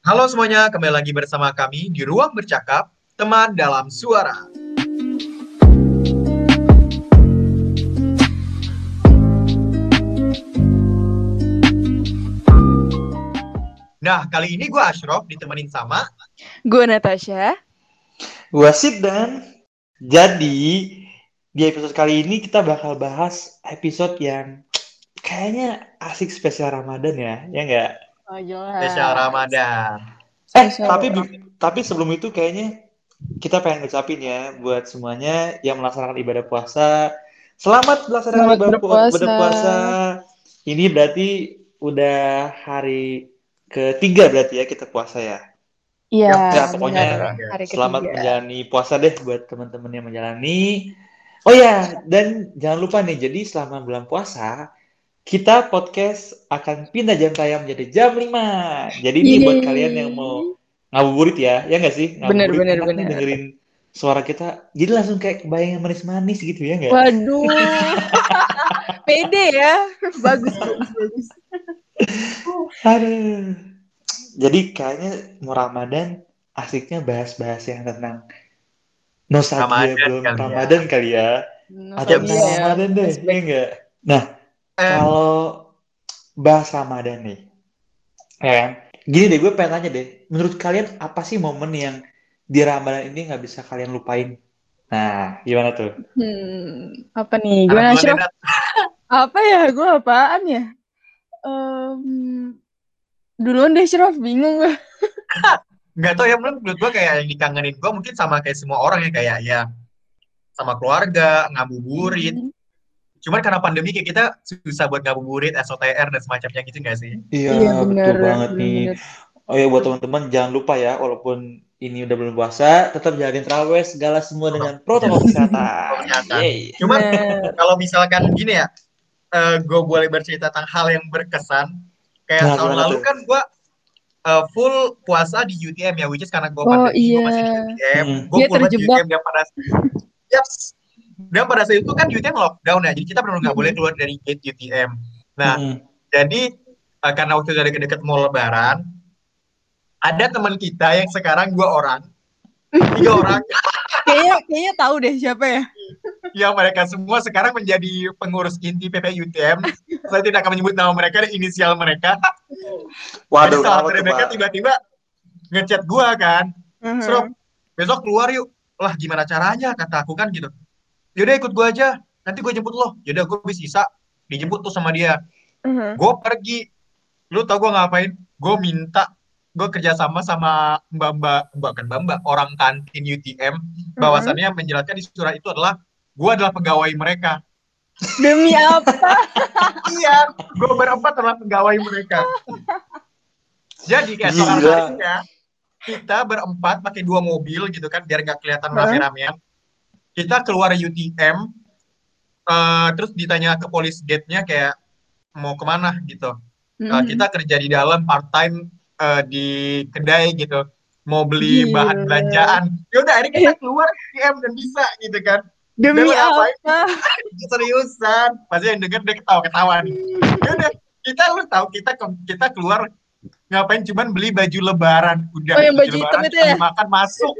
Halo semuanya, kembali lagi bersama kami di Ruang Bercakap, teman dalam suara. Nah, kali ini gue Ashraf ditemenin sama Gue Natasha. Gua Sid dan jadi di episode kali ini kita bakal bahas episode yang kayaknya asik spesial Ramadan ya, ya enggak? Oh, jelas. spesial Ramadan. Eh, Spesial tapi Ramadan. tapi sebelum itu kayaknya kita pengen ngucapin ya buat semuanya yang melaksanakan ibadah puasa. Selamat melaksanakan Selamat ibadah pu- berpuasa. ibadah puasa. Ini berarti udah hari ketiga berarti ya kita puasa ya. Iya, Ya, pokoknya hari Selamat ketiga. menjalani puasa deh buat teman-teman yang menjalani. Oh ya, dan jangan lupa nih, jadi selama bulan puasa, kita podcast akan pindah jam tayang menjadi jam 5. Jadi ini buat Yeay. kalian yang mau ngabuburit ya, ya nggak sih? Bener, Ngabuburit bener, nih bener. dengerin suara kita. Jadi langsung kayak kebayang yang manis-manis gitu ya nggak? Waduh. Pede ya. Bagus, bagus, bagus. Aduh. Jadi kayaknya mau Ramadan asiknya bahas-bahas yang tentang nostalgia Ramadan belum kali ya. Ramadan kali ya. Atau Nostalgia tentang ya. Ramadan deh, ya enggak? Nah, kalau bahas Ramadan nih, ya kan? Gini deh, gue pengen tanya deh, menurut kalian apa sih momen yang di Ramadan ini nggak bisa kalian lupain? Nah, gimana tuh? Hmm, apa nih? Gimana, Nat. Apa ya? Gue apaan ya? Em, duluan deh, Ashraf. Bingung gue. Nggak tau ya, menurut menurut gue kayak yang dikangenin gue mungkin sama kayak semua orang ya, kayak ya sama keluarga, ngabuburit. Hmm. Cuman karena pandemi kayak kita susah buat ngabuburit, SOTR, dan semacamnya gitu nggak sih? Iya, Iya, betul bener. banget nih. bener. Oh ya, buat teman-teman jangan lupa ya, walaupun ini udah belum puasa, tetap jalanin terawih segala semua dengan protokol kesehatan. Cuman Bener. kalau misalkan gini ya, gue boleh bercerita tentang hal yang berkesan. Kayak Nah, tahun lalu tuh? kan gue full puasa di UTM ya, which is karena gue Oh, pandemi, gue masih di iya. UTM. Hmm. Gue full banget di. UTM dan pada Yaps. Dan pada saat itu kan UTM lockdown ya, jadi kita benar nggak Hmm. boleh keluar dari gate UTM. Nah, Mm-mm. jadi eh, karena waktu itu ada deket mau lebaran, ada teman kita yang sekarang dua orang, tiga orang, Kayaknya, kayaknya tahu deh siapa ya. yang mereka semua sekarang menjadi pengurus inti PP UTM. Saya tidak akan menyebut nama mereka dan inisial mereka. Waduh, Jadi salah satu mereka tiba-tiba ngechat gua kan, Mhm. Serap, besok keluar yuk. Lah gimana caranya? Kata aku kan gitu. Yaudah ikut gua aja. Nanti gue jemput lo. Yaudah gue bis sisa. Dijemput tuh sama dia. Mhm. Gue pergi. Lu tau gue ngapain? Gue minta. Gue kerjasama sama mbak-mbak. Mbak kan mbak-mbak. Orang kantin UTM. Bahwasannya menjelaskan di surat itu adalah. Gue adalah pegawai mereka. Demi apa? iya. Gue berempat adalah pegawai mereka. Jadi keesokan Gila. harinya. Kita berempat pakai dua mobil gitu kan. Biar nggak kelihatan Hah? rame-ramean. Kita keluar UTM. eh, terus ditanya ke polis gate-nya kayak mau ke mana gitu. Uh, Mhm. kita kerja di dalam part time uh, di kedai gitu mau beli Gila. bahan belanjaan ya udah akhirnya kita keluar UTM dan bisa gitu kan Demi ngapain? apa? seriusan pasti yang denger dia ketawa ketawa nih ya udah kita lu tahu kita kita keluar ngapain cuman beli baju lebaran udah Oh, yang baju hitam lebaran itu ya? makan masuk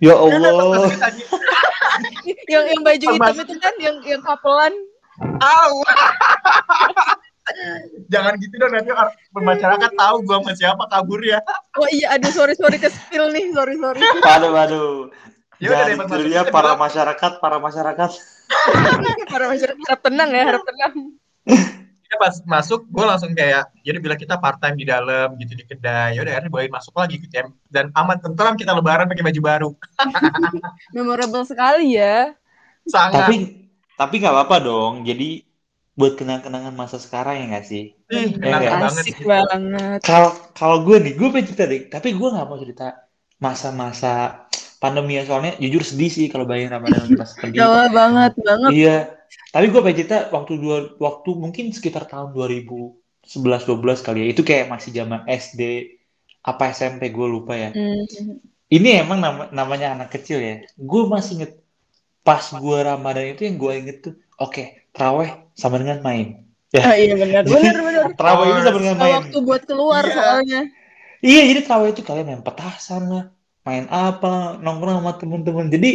Ya Ya Allah. yang yang baju hitam itu kan yang yang kapelan. tahu jangan gitu dong nanti masyarakat tahu gua sama siapa kabur ya Oh iya, aduh sorry sorry ke spill nih, sorry sorry. Waduh, waduh. Ya udah deh, ya para masyarakat, para masyarakat. Para masyarakat harap tenang ya, harap tenang. Kita pas masuk gue langsung kayak jadi bilang kita part time di dalam gitu di kedai ya udah akhirnya bolehin masuk lagi gitu ya dan aman tentram kita lebaran pakai baju baru Memorable sekali ya. sangat Tapi tapi nggak apa-apa dong. Jadi buat kenang-kenangan masa sekarang ya nggak sih? Ih, Ya, kenangan ya. banget Asik sih. banget. Kalau kalau gue nih, gue pengen cerita deh. Tapi gue nggak mau cerita masa-masa pandemi ya. Soalnya jujur sedih sih kalau bayangin Ramadan pas pergi. Jawa banget banget. Iya. Tapi gue pengen cerita waktu dua waktu mungkin sekitar tahun 2011 12 kali ya. Itu kayak masih zaman SD apa SMP gue lupa ya. Hmm. Ini emang nama- namanya anak kecil ya. Gue masih inget pas gue Ramadan itu yang gue inget tuh, oke, terawih sama dengan main. Ah, iya benar, benar benar. Terawih itu sama dengan main. waktu buat keluar Iya. soalnya. Iya, jadi terawih itu kalian main petasan lah, main apa, nongkrong sama temen-temen. Jadi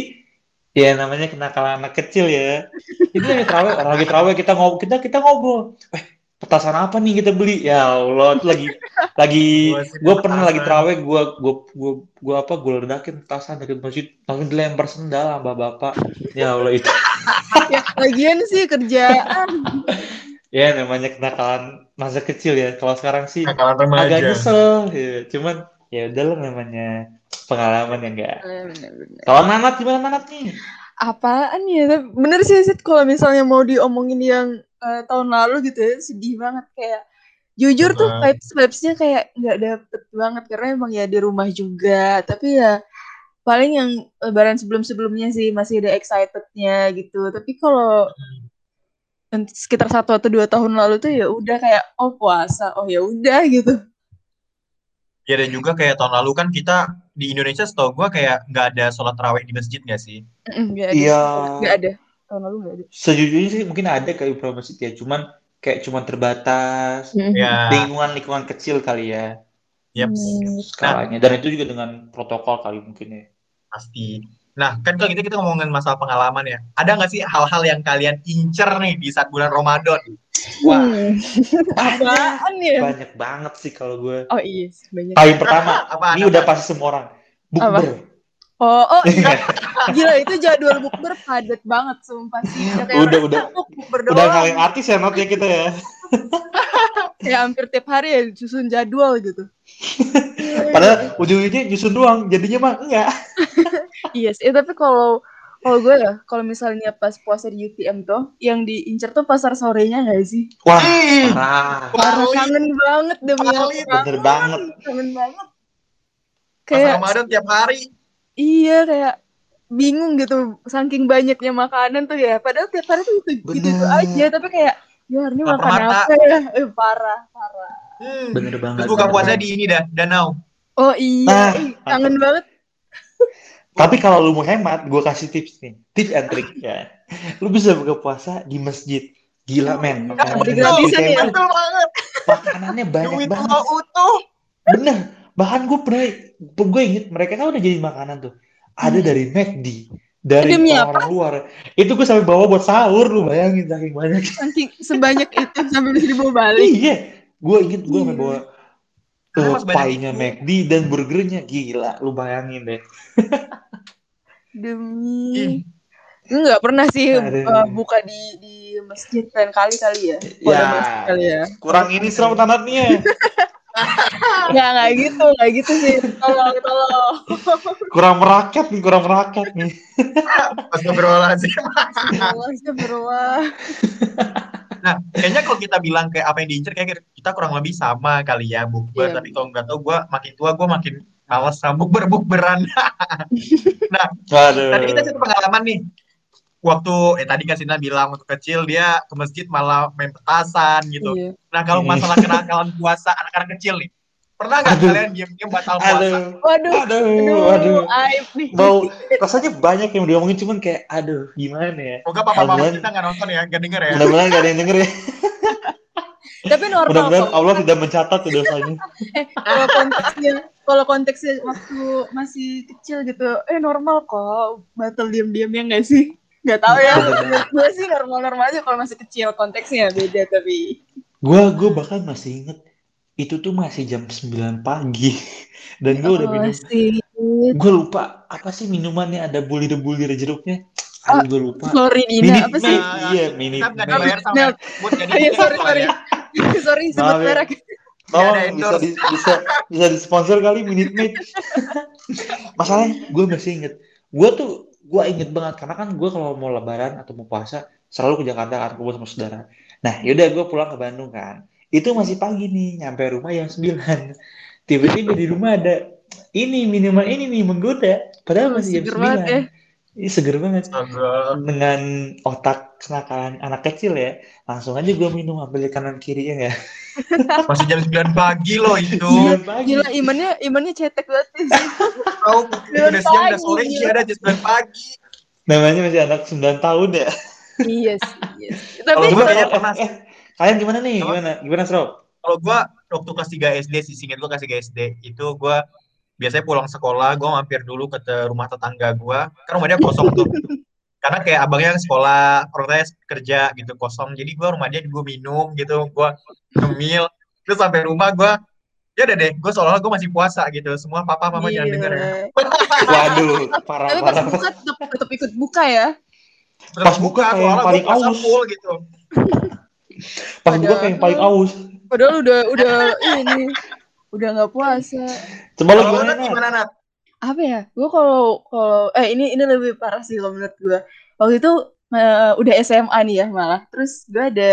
ya namanya kenakalan anak kecil ya. Itu lagi terawih, orang lagi terawih kita ngobrol, kita kita ngobrol. Eh, petasan apa nih kita beli? Ya Allah, itu lagi lagi gue pernah lagi terawih, gue gue gue gue apa gue ledakin petasan dari masjid, langsung dilempar sendal sama bapak. Ya Allah itu. Ya, lagian sih kerjaan. Ya namanya kenakalan masa kecil ya. Kalau sekarang sih agak nyesel, ya. cuman ya udahlah namanya pengalaman ya enggak. Eh. Kalau Nanat gimana Nanat nih? Apaan ya? Bener sih, Sid, kalau misalnya mau diomongin yang eh, tahun lalu gitu ya, sedih banget kayak jujur tuh vibes vibesnya kayak nggak dapet banget karena emang ya di rumah juga tapi ya paling yang lebaran sebelum sebelumnya sih masih ada excitednya gitu tapi kalau sekitar satu atau dua tahun lalu tuh ya udah kayak oh puasa oh ya udah gitu Ya dan juga kayak tahun lalu kan kita di Indonesia setahu gua kayak nggak ada sholat tarawih di masjid nggak sih? Mm, nggak ada Iya. nggak ada tahun lalu nggak ada Sejujurnya sih mungkin ada kayak beberapa masjid ya, cuman kayak cuman terbatas, Mm. Ya, lingkungan-lingkungan kecil kali ya yaps. Hmm. skalanya. Dan itu juga dengan protokol kali mungkin ya. Pasti. Nah, kan kalau gitu kita ngomongin masalah pengalaman ya. Ada nggak sih hal-hal yang kalian incer nih di saat bulan Ramadan? Wah, Hmm. banyak, apaan ya banyak banget sih kalau gue. oh iya sih, banyak Paling pertama, Apaan, ini udah apaan? pasti semua orang. Bukber. Oh, oh iya. Gila itu jadwal bukber padat banget sumpah sih. Ya, kayak Udah, udah. "Oh, bukber Udah doang." kalian artis ya not ya kita ya. Ya hampir tiap hari ya susun jadwal gitu. Padahal ujung-ujungnya nyusun doang, jadinya mah enggak. Iya sih, Eh, tapi kalau kalau gue ya, kalau misalnya pas puasa di UTM tuh, yang diincer tuh pasar sorenya gak sih? Wah, parah. Kangen banget demi apa? Bener banget. Kangen banget. Pas Kayak Ramadan tiap hari. iya kayak bingung gitu saking banyaknya makanan tuh ya. Padahal tiap hari tuh itu gitu, Bener. aja, tapi kayak ya ini Lapar makan mata. apa ya? Eh, parah, parah. Hmm. Bener banget. Terus buka puasa di ini dah, danau. Oh iya, Nah, kangen banget. Tapi kalau lu mau hemat, gue kasih tips nih. Tips and trick ya. Lu bisa buka puasa di masjid. Gila men. Makanannya ya? banyak banget. utuh. Bener. Bahkan gue pernah, gue inget mereka kan udah jadi makanan tuh. Ada Hmm. dari McD, dari Demi orang luar. Itu gue sampai bawa buat sahur, lu bayangin saking banyak. Saking sebanyak itu sampai bisa dibawa balik. Iya, gue inget gue sampai Iya. bawa Kenapa uh, sebanyak pie-nya? McD dan burgernya gila, lu bayangin deh. Demi Gue nggak pernah sih Aduh. uh, buka di di masjid lain kali kali ya. Ya. kali ya. Kurang ini serem tanatnya. Nggak nggak gitu, nggak gitu sih. Tolong, tolong. kurang merakyat nih, kurang merakyat nih. Astagfirullahaladzim. Allah sih berwah. Nah, kayaknya kalau kita bilang kayak apa yang diincer kayak kita kurang lebih sama kali ya bukber. Iya. Tapi kalau nggak tahu gue makin tua gue makin males sama bukber bukberan. Aduh. Tadi kita satu pengalaman nih. Waktu eh tadi kan Sina bilang waktu kecil dia ke masjid malah main petasan gitu. Iya. Nah kalau Iya. masalah kenakalan puasa anak-anak kecil nih, pernah nggak kalian diam-diam batal puasa? Aduh. Waduh, Aduh, aduh, aduh. aib nih. Mau rasanya banyak yang diomongin cuman kayak aduh gimana ya. Semoga papa mama kita nggak nonton ya, nggak denger ya. Mudah-mudahan gak ada yang denger ya. Tapi normal Mudah-mudahan. Allah tidak mencatat tuh dosanya. Eh, kalau konteksnya, kalau konteksnya waktu masih kecil gitu, eh normal kok. Batal diam-diam ya nggak sih? Nggak tahu ya. Gue sih normal-normal aja kalau masih kecil konteksnya beda tapi. Gua gua bahkan masih inget itu tuh masih jam 9 pagi dan gue udah Oh, minum sih. gue lupa apa sih minumannya ada bulir-bulir jeruknya Ah, Aduh, gue lupa Floridina Minute apa sih? Iya Minute Kita nggak dibayar sama buat jadi Ah, ya, sorry, sorry. ya. Sorry, sebut ya. merek. Tolong ada bisa di, bisa bisa disponsor kali Minute Maid. Masalahnya gue masih inget. Gue tuh gue inget banget karena kan gue kalau mau lebaran atau mau puasa selalu ke Jakarta kan kumpul sama saudara. Nah yaudah gue pulang ke Bandung kan. Itu masih pagi nih nyampe rumah yang 9 Tiba-tiba di rumah ada ini minuman ini nih menggoda. Padahal masih jam banget ya. 9. Ih, seger banget. Astaga. Dengan otak kenakalan anak kecil ya, langsung aja gue minum ambil kanan kirinya ya. Masih jam 9 pagi loh itu. 9 pagi. Gila imannya imannya cetek banget sih. Tahu udah siang udah sore iya ada jam 9 pagi. Namanya masih anak 9 tahun ya. iya sih. Iya. sih. Kalau Tapi gua Coba, kayaknya eh, pernah eh, kalian gimana nih? Gimana? Gimana, Sro? Kalau gua waktu kelas 3 SD sih, singkat gue kelas 3 SD. Itu gue biasanya pulang sekolah, gue mampir dulu ke rumah tetangga gue. Kan rumah dia kosong tuh. Karena kayak abangnya sekolah, orang tuanya kerja gitu, kosong. Jadi gue rumah dia gue minum gitu, gue ngemil. Terus sampai rumah gue, ya udah deh, gue seolah-olah gue masih puasa gitu. Semua papa mama jangan denger ya. Waduh, parah Tapi pas parah. buka tetap, tetap ikut buka ya. Pas buka kayak yang paling aus. full gitu. Pas buka kayak yang paling aus. Padahal udah udah ini udah nggak puasa. Coba lu Kalau gimana? Nat gimana Nat? Apa ya? Gue kalau kalau eh ini ini lebih parah sih kalau menurut gue. Waktu itu eh, udah SMA nih ya malah. Terus gue ada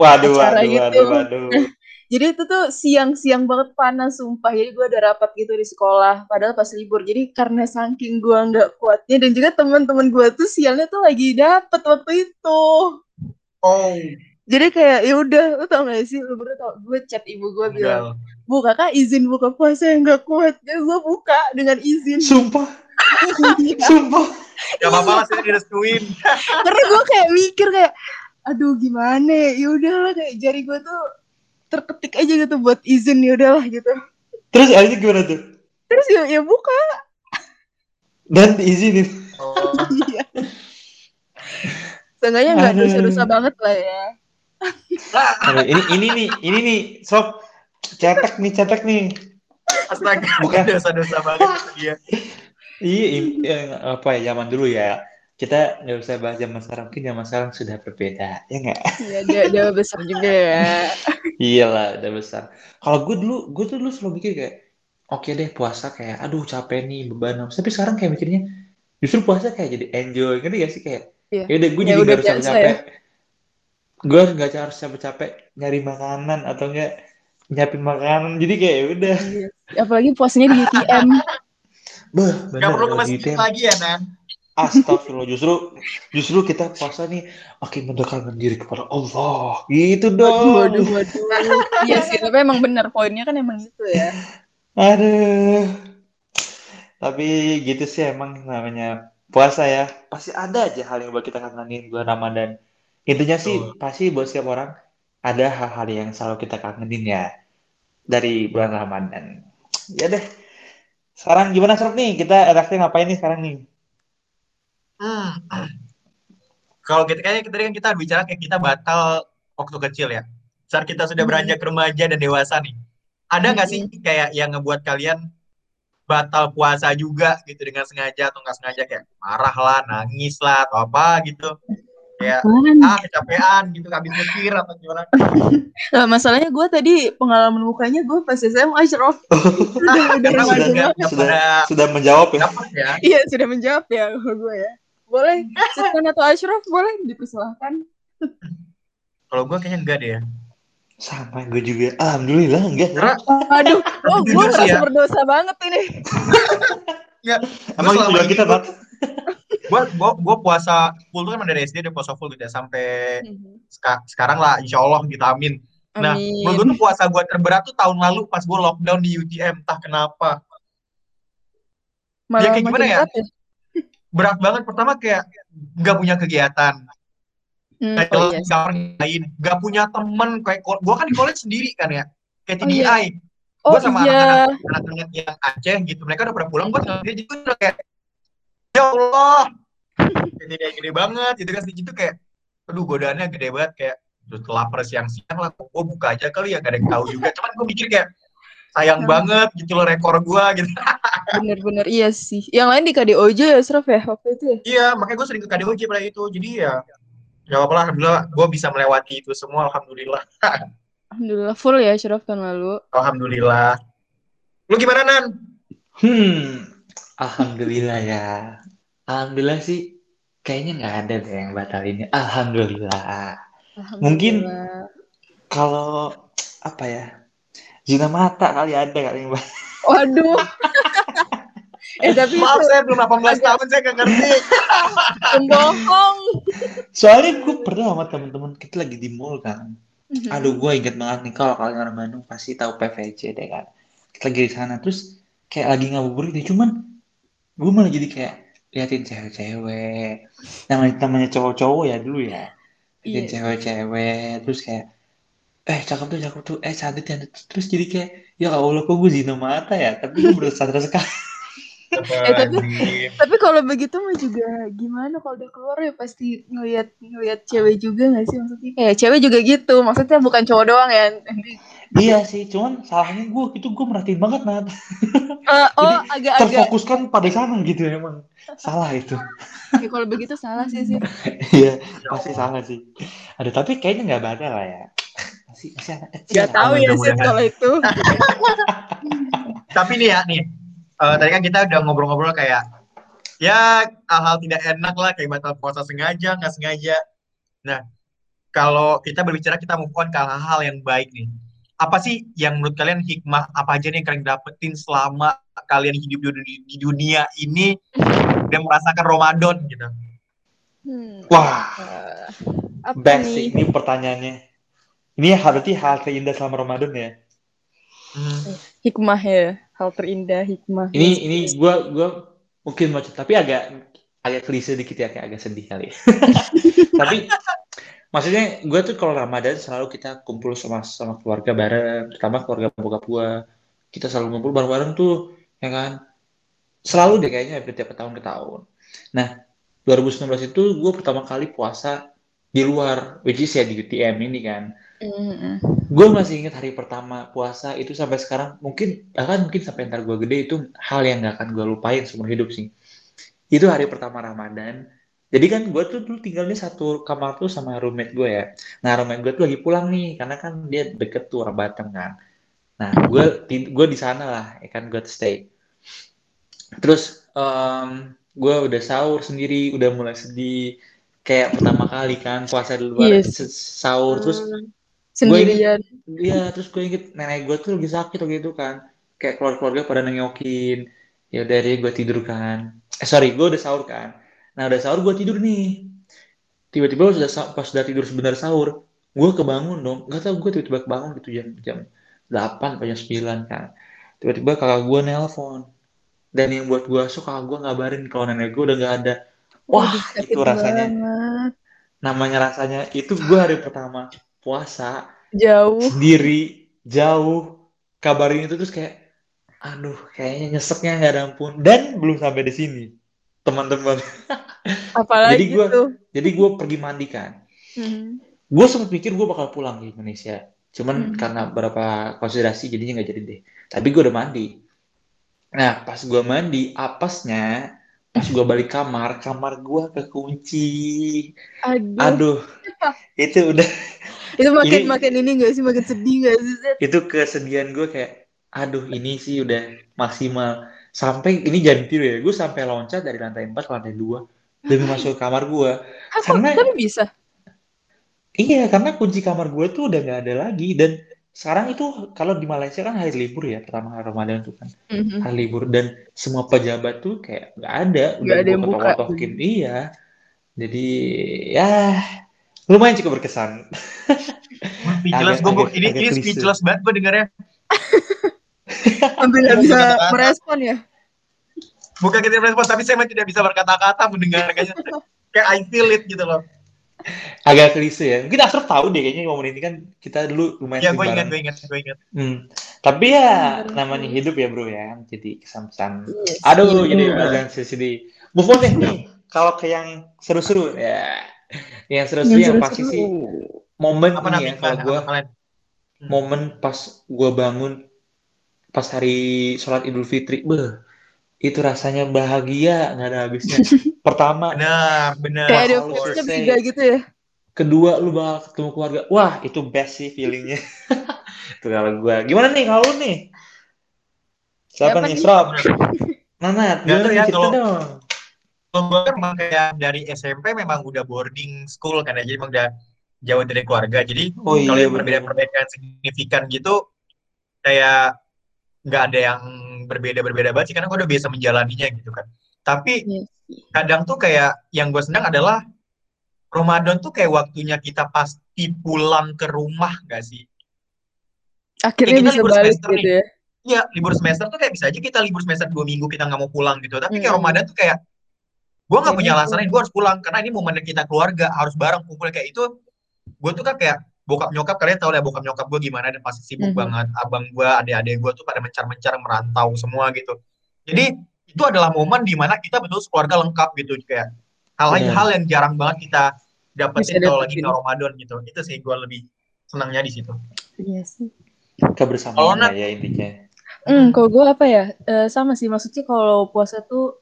Waduh, acara waduh, gitu. waduh, waduh. Jadi itu tuh siang-siang banget panas sumpah. Jadi gue ada rapat gitu di sekolah. Padahal pas libur. Jadi karena saking gue nggak kuatnya dan juga teman-teman gue tuh sialnya tuh lagi dapet waktu itu. Oh, Jadi kayak ya udah, lu tau gak sih? Lu berdua tau, gue chat ibu gue bilang. Bu kakak izin buka puasa yang gak kuat. Jadi gue buka dengan izin. Sumpah, sumpah. Gak apa-apa lah, saya direstuin. Karena gue kayak mikir kayak, aduh gimana ya? Ya udahlah kayak jari gue tuh terketik aja gitu buat izin ya udahlah gitu. Terus akhirnya gimana tuh? Terus ya, ya buka. Dan diizinin. Oh, Iya. Seenggaknya nggak dosa-dosa banget lah ya. Aduh, ini ini nih, ini nih, sob. Cetek nih, cetek nih. astaga, Bukan. dosa-dosa banget dia. Iya, im- eh, apa ya zaman dulu ya. Kita nggak usah bahas zaman sekarang, mungkin zaman sekarang sudah berbeda, ya nggak? Iya, dia, dia besar juga ya. Iyalah, udah besar. Kalau gue dulu, gue tuh dulu selalu mikir kayak, oke deh puasa kayak, aduh capek nih beban. Tapi sekarang kayak mikirnya, justru puasa kayak jadi enjoy, ngerti gak sih kayak, Iya. ya udah gue Ya jadi udah nggak harus biasa capek-capek. Gue nggak harus capek-capek nyari makanan atau enggak nyiapin makanan. Jadi kayak ya udah, Iya. Apalagi puasanya di UTM. beh, Gak bener perlu ke lagi masjid tem. lagi ya, Nan. Astagfirullah, justru justru kita puasa nih makin mendekatkan diri kepada Allah. Gitu dong. Waduh, waduh. Iya sih, tapi emang bener poinnya kan emang gitu ya. Aduh. Tapi gitu sih emang namanya puasa ya. Pasti ada aja hal yang buat kita kangenin bulan Ramadan. Intinya sih Betul. pasti buat setiap orang ada hal-hal yang selalu kita kangenin ya dari bulan Ramadan. Ya deh. Sekarang gimana Sob nih? Kita enaknya ngapain nih sekarang nih? Hmm. Kalau kita kayaknya kita kan kita bicara kayak kita batal waktu kecil ya. Saat kita sudah Hmm. beranjak remaja dan dewasa nih. Ada nggak sih kayak yang ngebuat kalian batal puasa juga gitu dengan sengaja atau nggak sengaja kayak marah lah, nangis lah atau apa gitu. Kayak ah kecapean gitu habis mikir atau gimana. Nah, masalahnya gue tadi pengalaman mukanya gue pas SMA Ashraf. udah, udah Karena remaja udah nggak banget. Sudah pada sudah menjawab ya. ya. Iya sudah menjawab ya gue ya. Boleh Sultan atau Ashraf boleh dipersilahkan. Kalau gue kayaknya enggak deh ya. Sama gue juga. Alhamdulillah enggak. Karena Aduh, oh, gue merasa ya. berdosa banget ini. Enggak, Emang itu kita, Nat? Gue gue gue puasa full tuh kan dari SD udah puasa full gitu ya sampai seka- sekarang lah insya Allah gitu amin nah Amin. menurut gue tuh puasa gue terberat tuh tahun lalu pas gue lockdown di UTM entah kenapa Malah ya kayak gimana ya? berat ya. berat banget pertama kayak nggak punya kegiatan Hmm, kayak oh iya. pernah lain nggak punya temen kayak gue kan di college sendiri kan ya kayak Oh, iya. TDI Oh gue sama iya. anak-anak anak-anak yang Aceh gitu mereka udah pada pulang gue dia jadi udah kayak ya Allah kayak TDI gede banget. Gitu kan itu kayak aduh godaannya gede banget. Kayak terus lapar siang-siang lah gue buka aja kali ya gak ada yang tahu juga. Cuman gue mikir kayak sayang banget gitu loh rekor gue gitu. Bener-bener iya sih. Yang lain di KDOJ ya Ashraf ya waktu itu ya. iya makanya gue sering ke KDOJ pada itu. Jadi ya ya apa lah alhamdulillah gue bisa melewati itu semua alhamdulillah. Alhamdulillah full ya Ashraf tahun lalu. alhamdulillah. Lu gimana nan? Hmm, alhamdulillah ya. Alhamdulillah sih kayaknya nggak ada deh yang batal ini. Alhamdulillah. Mungkin- Alhamdulillah. Kalau apa ya? Zina mata kali ada kali batal. Waduh. eh tapi maaf itu saya belum 18 tahun saya gak ngerti pembohong. Soalnya gue pernah sama teman-teman kita lagi di mall kan. Mhm. Aduh, gue inget banget nih kalau kalian orang Bandung pasti tahu PVJ deh kan. Kita lagi di sana terus kayak lagi ngabuburit deh, cuman gue malah jadi kayak liatin cewek-cewek. Namanya namanya cowok-cowok ya dulu ya. Liatin Iya. cewek-cewek terus kayak eh cakep tuh cakep tuh. Eh cantik cantik. Terus jadi kayak ya Allah kok gue zina mata ya? Tapi gue berusaha sekali. Eh, tapi tapi kalau begitu mah juga gimana kalau udah keluar ya pasti ngeliat ngeliat cewek juga gak sih? Maksudnya kayak cewek juga gitu. Maksudnya bukan cowok doang ya. Nanti iya sih cuman salahnya gue itu gue merhatiin banget Nat. Eh, oh Jadi, agak-agak. terfokuskan pada sana gitu emang. Salah itu. Ya, kalau begitu salah sih sih. Iya pasti salah sih. Ada tapi kayaknya nggak badal lah ya. Masih masih anak kecil Gak lah. tahu ya sih kalau itu. Tapi nih ya nih, eh, tadi kan kita udah ngobrol-ngobrol kayak ya hal-hal tidak enak lah kayak batal puasa sengaja nggak sengaja. Nah, kalau kita berbicara kita move on ke hal-hal yang baik nih. Apa sih yang menurut kalian hikmah apa aja nih yang kalian dapetin selama kalian hidup di dunia, di dunia ini dan merasakan Ramadan gitu? Hmm, wah. Apa best nih? sih ini pertanyaannya. Ini berarti hal terindah selama Ramadan ya? Hmm. hikmah ya hal terindah hikmah. Ini ini gue gue mungkin mau tapi agak agak klise dikit ya kayak agak sedih kali tapi maksudnya gue tuh kalau Ramadan selalu kita kumpul sama sama keluarga bareng. Terutama keluarga bokap gue kita selalu ngumpul bareng-bareng tuh ya kan? Selalu deh kayaknya hampir tiap tahun ke tahun. Nah 2019 itu gue pertama kali puasa di luar which is ya di UTM ini kan. Mm-mm. gue masih ingat hari pertama puasa itu sampai sekarang. Mungkin bahkan mungkin sampai ntar gue gede itu hal yang gak akan gue lupain seumur hidup sih. Itu hari pertama Ramadan jadi kan gue tuh dulu tinggalnya satu kamar tuh sama roommate gue ya nah roommate gue tuh lagi pulang nih karena kan dia deket tuh orang Batam kan nah gue gue di sana lah ya kan gue stay terus em, gue udah sahur sendiri udah mulai sedih kayak pertama kali kan puasa di luar Yes. se- sahur terus sendirian Iya, terus gue inget nenek gue tuh lagi sakit waktu itu kan. Kayak keluarga-keluarga pada nengokin. Ya deh gue tidur kan. Eh sorry, gue udah sahur kan. Nah udah sahur gue tidur nih. Tiba-tiba sudah pas udah tidur sebentar sahur, gue kebangun dong. Gak tau gue tiba-tiba kebangun gitu jam jam 8 atau jam 9 kan. Tiba-tiba kakak gue nelpon. Dan yang buat gue suka kakak gue ngabarin kalau nenek gue udah gak ada. Wah, sakit itu rasanya. banget. Namanya rasanya itu gue hari pertama puasa jauh sendiri jauh kabarin itu terus kayak aduh kayaknya nyeseknya nggak ada ampun dan belum sampai di sini teman-teman. Apalagi Jadi gua- tuh. jadi gue pergi mandi kan. Hmm. gue sempat pikir gue bakal pulang ke Indonesia. Cuman Hmm. karena beberapa konsiderasi jadinya nggak jadi deh. Tapi gue udah mandi. Nah pas gue mandi apesnya pas gue balik kamar kamar gue kekunci. Aduh, aduh. Itu udah. Itu makin ini- makin ini gak sih? Makin sedih gak sih itu kesedihan gue kayak aduh ini sih udah maksimal sampai ini jam tidur ya gue sampai loncat dari lantai 4 ke lantai 2 demi masuk ke kamar gue Karena- tapi bisa? Iya karena kunci kamar gue tuh udah nggak ada lagi dan sekarang itu kalau di Malaysia kan hari libur ya pertama hari Ramadan tuh kan Mhm. hari libur dan semua pejabat tuh kayak nggak ada udah ada gue yang buka. kotok-kotokin iya. Jadi ya lumayan cukup berkesan. Speechless. Agak- gue ini agak ini speechless banget gue dengarnya. hampir nggak bisa kata-kata. merespon ya Bukan kita respon, tapi saya memang tidak bisa berkata-kata mendengarkannya. Kayak I feel it gitu loh. agak klise ya mungkin Asraf tahu deh kayaknya momen ini kan kita dulu lumayan Ya sering gue ingat, gue ingat, gue ingat. Hmm. Tapi ya Bener. namanya hidup ya bro ya, jadi kesan-kesan. Yes, Aduh, iya. jadi jangan sedih. Move on deh nih. Kalau ke yang seru-seru ya, yang seru-seru yang, pasti sih momen Apa nih ya namanya? kalau gue momen pas gue bangun pas hari sholat Idul Fitri, beh, itu rasanya bahagia nggak ada habisnya. Pertama, Benar, benar. kayak ada gitu ya kedua lu bakal ketemu keluarga. Wah, itu best sih feelingnya. itu kalau gue. Gimana nih kalau lu nih? Siapa Siapa nih, nih? Srop? Nana, Nggak gimana ya, cerita kalau- dong? Kalau gue kan memang kayak dari SMP memang udah boarding school kan ya, jadi emang udah jauh dari keluarga. Jadi Oh kalau iya, yang bener. perbedaan-perbedaan signifikan gitu, kayak nggak ada yang berbeda-berbeda banget sih, karena gue udah biasa menjalaninya gitu kan. Tapi Yes. kadang tuh kayak yang gue senang adalah Ramadan tuh kayak waktunya kita pasti pulang ke rumah gak sih? akhirnya kita bisa libur balik semester gitu nih. ya Iya, libur semester tuh kayak bisa aja kita libur semester dua minggu kita nggak mau pulang gitu. Tapi kayak Hmm. Ramadan tuh kayak gue nggak Ini punya alasan gue harus pulang karena ini momen kita keluarga harus bareng kumpul kayak itu. Gue tuh kan kayak bokap nyokap kalian tahu lah bokap nyokap gue gimana dan pasti sibuk Mhm. banget abang gue adik-adik gue tuh pada mencar-mencar merantau semua gitu jadi itu adalah momen di mana kita betul keluarga lengkap gitu kayak hal-hal hal yang jarang banget kita dapetin kalau lagi di Ramadan gitu itu sih gue lebih senangnya di situ Iya sih. Kalau kebersamaan lah ya intinya. Hmm, kalau gue apa ya? Eh, sama sih, maksudnya kalau puasa tuh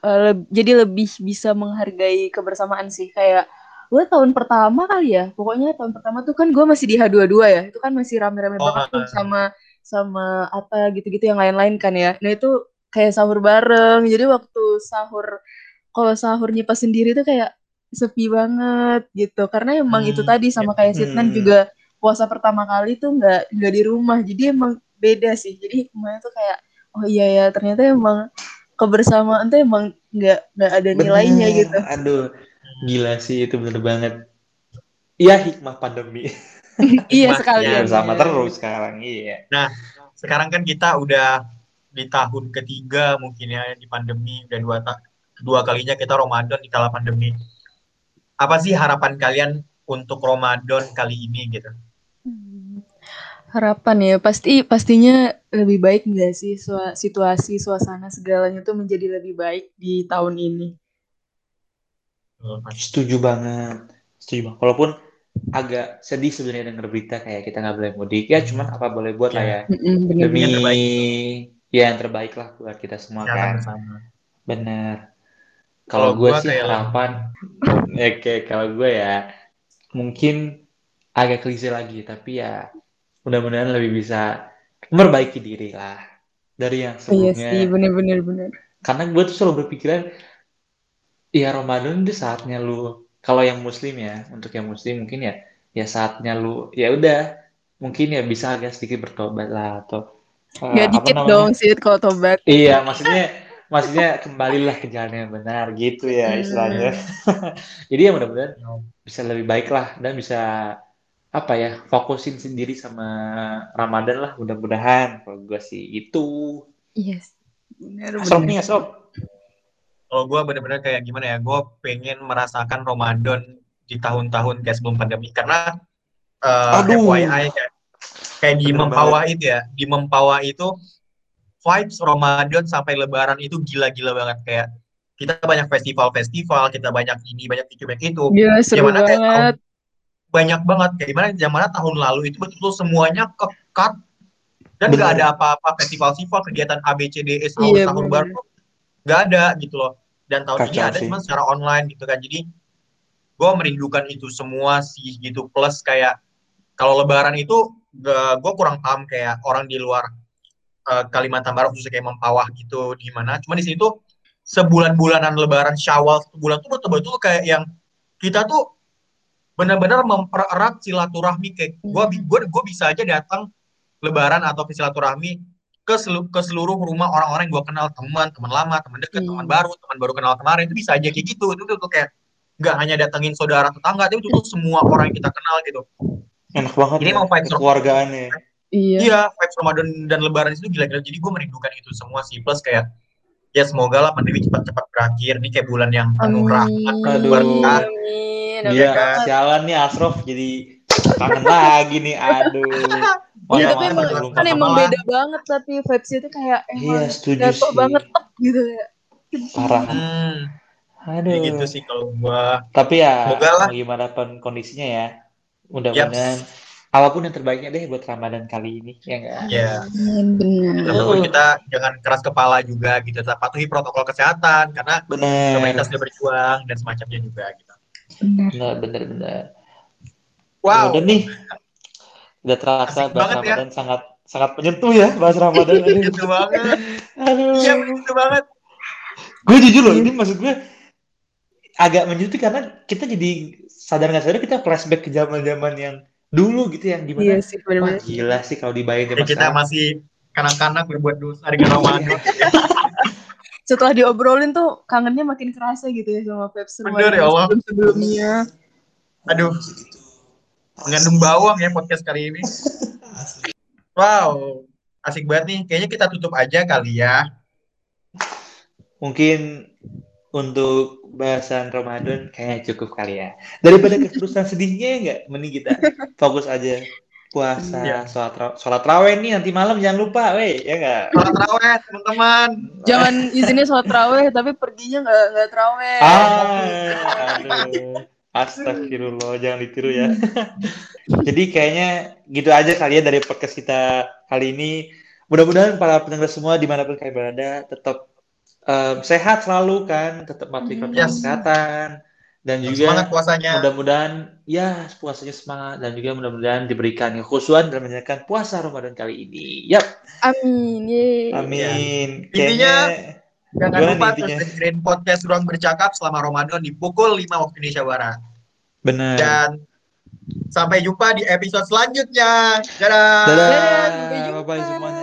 eh, leb- jadi lebih bisa menghargai kebersamaan sih. Kayak gue tahun pertama kali ya, pokoknya tahun pertama tuh kan gue masih di H22 ya, itu kan masih rame-rame Oh, banget tuh sama sama apa gitu-gitu yang lain-lain kan ya. Nah itu kayak sahur bareng, jadi waktu sahur, kalau sahurnya pas sendiri tuh kayak sepi banget gitu, karena emang itu Hmm, tadi sama kayak Hmm. juga puasa pertama kali tuh nggak nggak di rumah, jadi emang beda sih. Jadi hikmahnya tuh kayak oh iya ya ternyata emang kebersamaan tuh emang nggak nggak ada nilainya Bener. gitu. Aduh, gila sih itu bener banget. Iya hikmah pandemi. iya sekalian. ya, Bersama ya. terus sekarang iya. sekarang kan kita udah di tahun ketiga mungkin ya di pandemi udah dua ta- dua kalinya kita Ramadan di kala pandemi apa sih harapan kalian untuk Ramadan kali ini gitu. Harapan ya pasti pastinya lebih baik nggak sih situasi suasana segalanya tuh menjadi lebih baik di tahun ini. Setuju banget. Setuju banget. Walaupun agak sedih sebenarnya dengar berita kayak kita nggak boleh mudik. Ya cuman apa boleh buat lah ya. Mm-mm, bener Demi Yang terbaik. ya yang terbaik lah buat kita semua Kesehatan kan. bersama. Bener. Kalau gue sih harapan, oke kalau gue ya mungkin agak klise lagi, tapi ya mudah-mudahan lebih bisa memperbaiki diri lah dari yang Iya sebelumnya. sih, bener-bener bener. Karena gue tuh selalu berpikiran, ya Ramadan itu saatnya lu, kalau yang Muslim ya, untuk yang Muslim mungkin ya, ya saatnya lu, ya udah, mungkin ya bisa agak sedikit bertobat lah atau Gak apa dikit namanya? dong sih kalau tobat. Iya, maksudnya maksudnya kembalilah ke jalan yang benar gitu ya Hmm. istilahnya. Jadi ya mudah-mudahan bisa lebih baik lah dan bisa apa ya fokusin sendiri sama Ramadan lah mudah-mudahan kalau gue sih itu. Iya. Bener, Asrop bener. nih Asrop. Kalau gue bener-bener kayak gimana ya gue pengen merasakan Ramadan di tahun-tahun kayak sebelum pandemi karena eh, Aduh. FYI kayak, kayak di Bener Mempawah itu ya di Mempawah itu vibes Ramadan sampai Lebaran itu gila-gila banget kayak kita banyak festival-festival kita banyak ini banyak itu banyak itu Gila seru Gimana kayak banget. banyak banget kayak gimana zaman tahun lalu itu betul-betul semuanya kekat dan nggak Bener. ada apa-apa festival-festival kegiatan ABCDE sahur Iya, sahur bener. baru nggak ada gitu loh. Dan tahun ini Kacau ada sih. cuma secara online gitu kan. Jadi gue merindukan itu semua sih gitu. Plus kayak kalau lebaran itu gue kurang paham kayak orang di luar eh, Kalimantan Barat khususnya kayak Mempawah gitu di mana. Cuma di sini tuh sebulan-bulanan lebaran Syawal bulan tuh betul-betul kayak yang kita tuh benar-benar mempererat silaturahmi. Kayak gue gue gue bisa aja datang lebaran atau silaturahmi ke seluruh, ke seluruh rumah orang-orang yang gue kenal teman teman lama teman dekat teman Hmm. baru teman baru kenal kemarin itu bisa aja kayak gitu itu tuh kayak nggak hanya datengin saudara tetangga tapi itu tuh semua orang yang kita kenal gitu Enak banget Ini ya mau vibes kekeluargaannya. Iya. Iya, vibes Ramadan dan Lebaran itu gila-gila. Jadi gue merindukan itu semua sih. Plus kayak, ya semoga lah pandemi cepat-cepat berakhir. Ini kayak bulan yang penuh rahmat, penuh Aduh. berkah. Iya, Amin banget. sialan nih Asraf jadi kangen lagi nih. Aduh. Iya, Wah, tapi emang, kan emang beda banget tapi vibes itu kayak Iya, emang setuju jatuh sih. banget gitu ya. Parah. Hmm, Aduh. kayak gitu sih kalau gue. Tapi ya Semoga lah. mau gimana pun kondisinya ya, mudah-mudahan apa pun yang terbaiknya deh buat Ramadan kali ini ya enggak? Ya, Amin, benar. walaupun kita jangan keras kepala juga gitu. Tetap patuhi protokol kesehatan karena pemerintah Bener, sudah berjuang dan semacamnya juga gitu. Benar. bener, bener. Wow, Udah nih, udah terasa Asik bahas banget ya. Ramadan sangat sangat menyentuh ya bahas Ramadan. Aduh, gitu banget. aduh. Iya, begitu banget. Gue jujur loh, ini maksud gue agak menyentuh karena kita jadi sadar nggak sadar kita flashback ke zaman-zaman yang dulu gitu yang Iya di mana sih, wah benar-benar. gila sih kalau dibayangin Ya, kita sekarang. masih kanak-kanak berbuat dosa dengan Ramadan. Setelah diobrolin tuh kangennya makin kerasa gitu ya sama Peps Bener, ya Allah. sebelum-sebelumnya. Aduh, mengandung bawang ya podcast kali ini. Wow, asik banget nih. Kayaknya kita tutup aja kali ya. mungkin untuk bahasan Ramadan kayaknya cukup kali ya. Daripada keterusan sedihnya enggak, mending kita fokus aja puasa, Iya. sholat, ra- sholat raweh nih nanti malam jangan lupa, weh, ya enggak? Sholat raweh, teman-teman. Jangan izinnya sholat terawih tapi perginya nggak nggak terawih. Ah, aduh. Astagfirullah, jangan ditiru ya. Jadi kayaknya gitu aja kali ya dari podcast kita kali ini. Mudah-mudahan para pendengar semua di mana pun kalian berada tetap em, sehat selalu kan, tetap patuhi protokol Yes. kesehatan dan Semangat juga puasanya. mudah-mudahan ya puasanya semangat dan juga mudah-mudahan diberikan kekhusuan dalam menjalankan puasa Ramadan kali ini. Yap, Amin. Yeay. amin. Intinya, Kayaknya Jangan Gimana lupa terus dengerin podcast Ruang Bercakap selama Ramadan di pukul 5 waktu Indonesia Barat. benar. Dan sampai jumpa di episode selanjutnya. Dadah. Dadah, Dadah, sampai jumpa. bye-bye semuanya.